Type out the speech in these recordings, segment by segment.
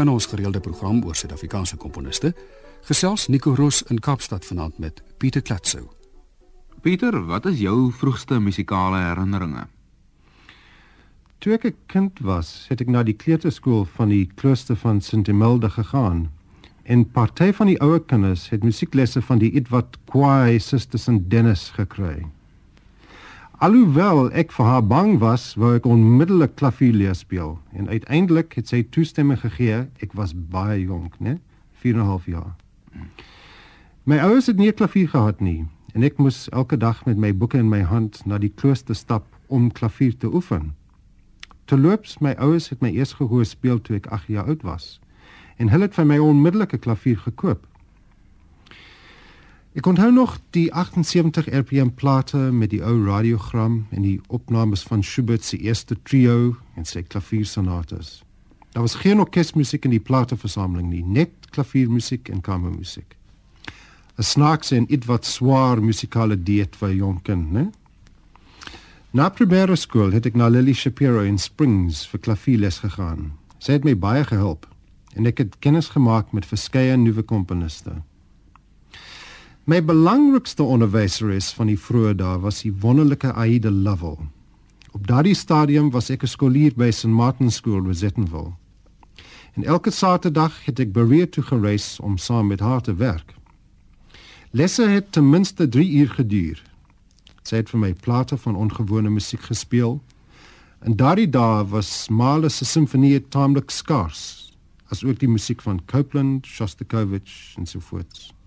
In ons gereelde program oor Suid-Afrikaanse komponiste gesels Nico Roos in Kaapstad vanaand met Pieter Klatsou. Pieter, wat is jou vroegste musikale herinneringe? Toe ek 'n kind was, het ek na die kleuterskool van die klooster van St. Emilde gegaan. En party van die ouer kinders het musieklesse van die ietwat kwaai susters en Dennis gekry. Alhoewel ek vir haar bang was, wou ek onmiddellik klavier leer speel en uiteindelik het sy toestemming gegee. Ek was baie jonk, né? 4 en 'n half jaar. My ouers het nie klavier gehad nie en ek moes elke dag met my boeke in my hand na die klooster stap om klavier te oefen. Terloops, my ouers het my eers gehoor speel toe ek 8 jaar oud was en hulle het vir my onmiddellik 'n klavier gekoop. Ek onthou nog die 78 RPM plate met die ou radiogram en die opnames van Schubert se eerste trio en sy klaviersonates. Daar was geen orkesmusiek in die plateversameling nie, net klaviermusiek en kamermusiek. 'n Snaakse en ietwat swaar musikale dieet vir 'n jong kind, né? Na primêre skool het ek na Lily Shapiro in Springs vir klavierles gegaan. Sy het my baie gehelp en ek het kennis gemaak met verskeie nuwe komponiste. My belangrikste onderwyseres van die vroeë dae was die wonderlike Aida Lovell. Op daardie stadium was ek 'n skoolier by St Martin's School in Zettenville. En elke Saterdag het ek bereid toe gereis om saam met haar te werk. Lesse het ten minste 3 uur geduur. Sy het vir my plate van ongewone musiek gespeel. En daardie dae was Mahler se simfonie taamlik skaars, asook die musiek van Copland, Shostakovich en so voort.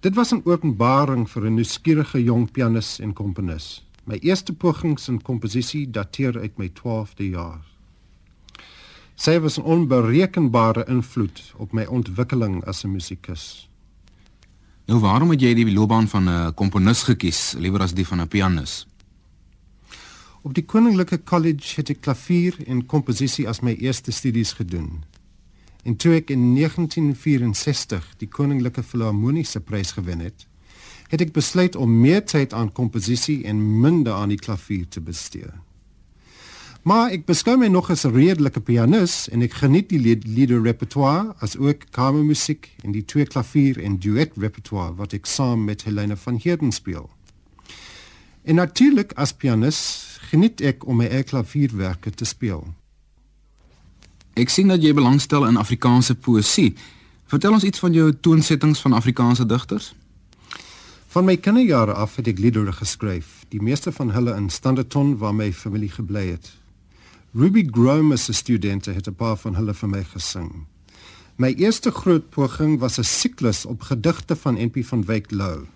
Dit was 'n openbaring vir 'n nuuskierige jong pianis en komponis. My eerste pogings in komposisie dateer uit my 12de jaar. Sy was 'n onberekenbare invloed op my ontwikkeling as 'n musikus. Nou waarom het jy die loopbaan van 'n komponis gekies liewer as die van 'n pianis? Op die Koninklike College het ek klavier en komposisie as my eerste studies gedoen. En toe ek in 1964 die Koninklike Filharmoniese Prys gewen het, het ek besluit om meer tyd aan komposisie en minder aan die klavier te bestee. Maar ek beskou my nog as 'n redelike pianis en ek geniet die lieder repertoire as ook kamermusiek en die twee klavier en duet repertoire wat ek saam met Helena van Heerden speel. En natuurlik as pianis geniet ek om my eie klavierwerke te speel. Ek sien dat jy belangstel in Afrikaanse poësie. Vertel ons iets van jou toonsettings van Afrikaanse digters. Van my kinderjare af het ek liedere geskryf, die meeste van hulle in standaardton waar my familie gebly het. Ruby Grome as 'n student het 'n paar van hulle vir my gesing. My eerste groot poging was 'n siklus op gedigte van NP van Wyk Lou.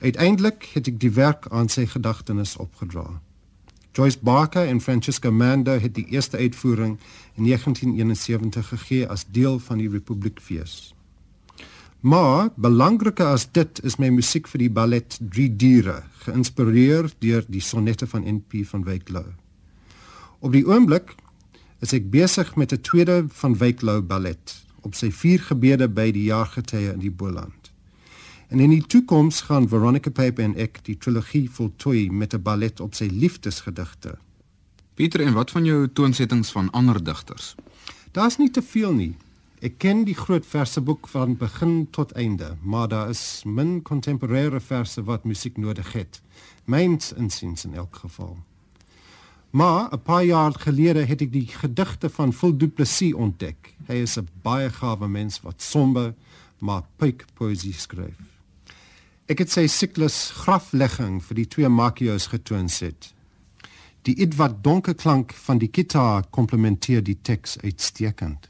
Uiteindelik het ek die werk aan sy gedagtenis opgedra. Joyce Barker en Francisca Manda het die eerste uitvoering in 1971 gegee as deel van die Republiekfees. Maar belangriker as dit is my musiek vir die ballet Drie Diere, geïnspireer deur die sonnette van NP van Wyk Lou. Op die oomblik is ek besig met 'n tweede van Wyk Lou ballet op sy vier gebede by die jaargetye in die Boland. En in die toekoms gaan Veronica Pape en ek die trilogie voltooi met 'n ballet op sy liefdesgedigte. Pieter, en wat van jou toonsettings van ander digters? Daar's nie te veel nie. Ek ken die groot verseboek van begin tot einde, maar daar is min kontemporêre verse wat musiek nodig het. Myns insiens in elk geval. Maar 'n paar jaar gelede het ek die gedigte van Phil Du Plessis ontdek. Hy is 'n baie gawe mens wat somber maar pyk poesie skryf. Ek het sy siklus graflegging vir die twee makios getoon sit. Die ietwat donker klank van die gitaar komplementeer die teks uitstekend.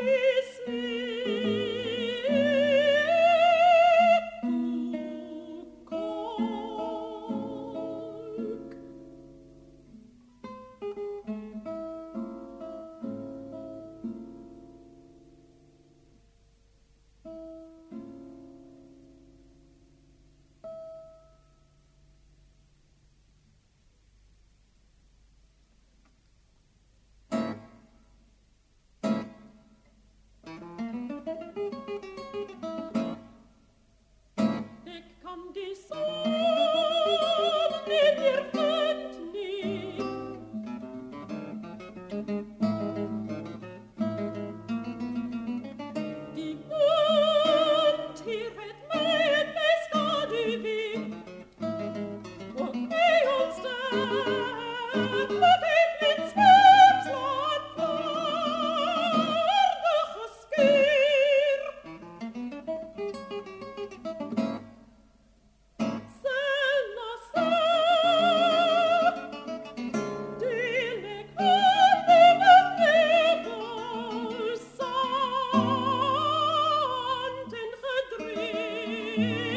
Please. you.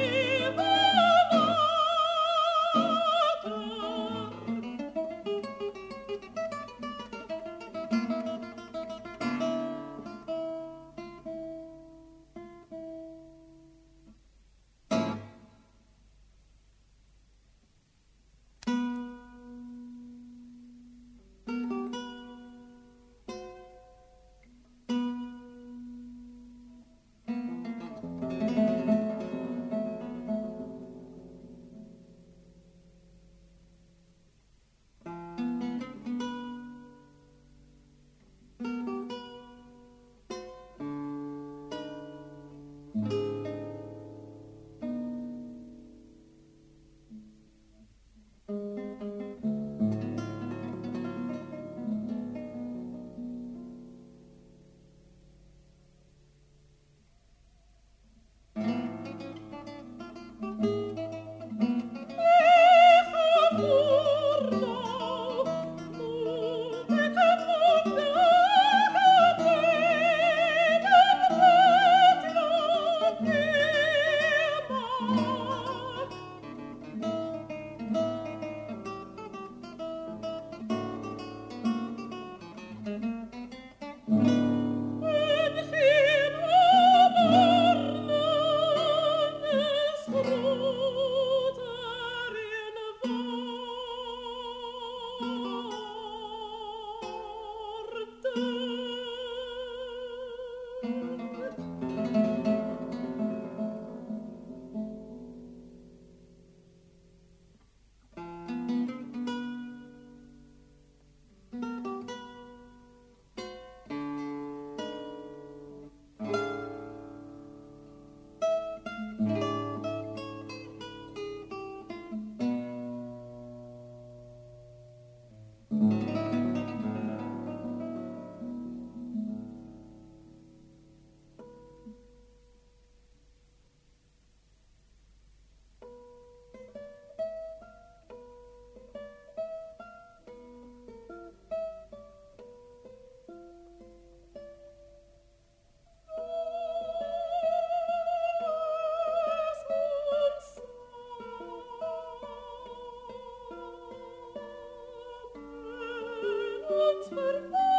for me.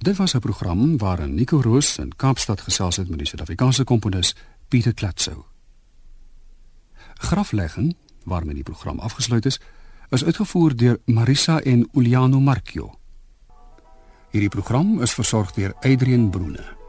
Dit was 'n program waarin Nico Roos in Kaapstad gesels het met die Suid-Afrikaanse komponis Pieter Klatsou. Graflegging, waarmee die program afgesluit is, is uitgevoer deur Marisa en Uliano Marchio. Hierdie program is versorg deur Adrian Broene.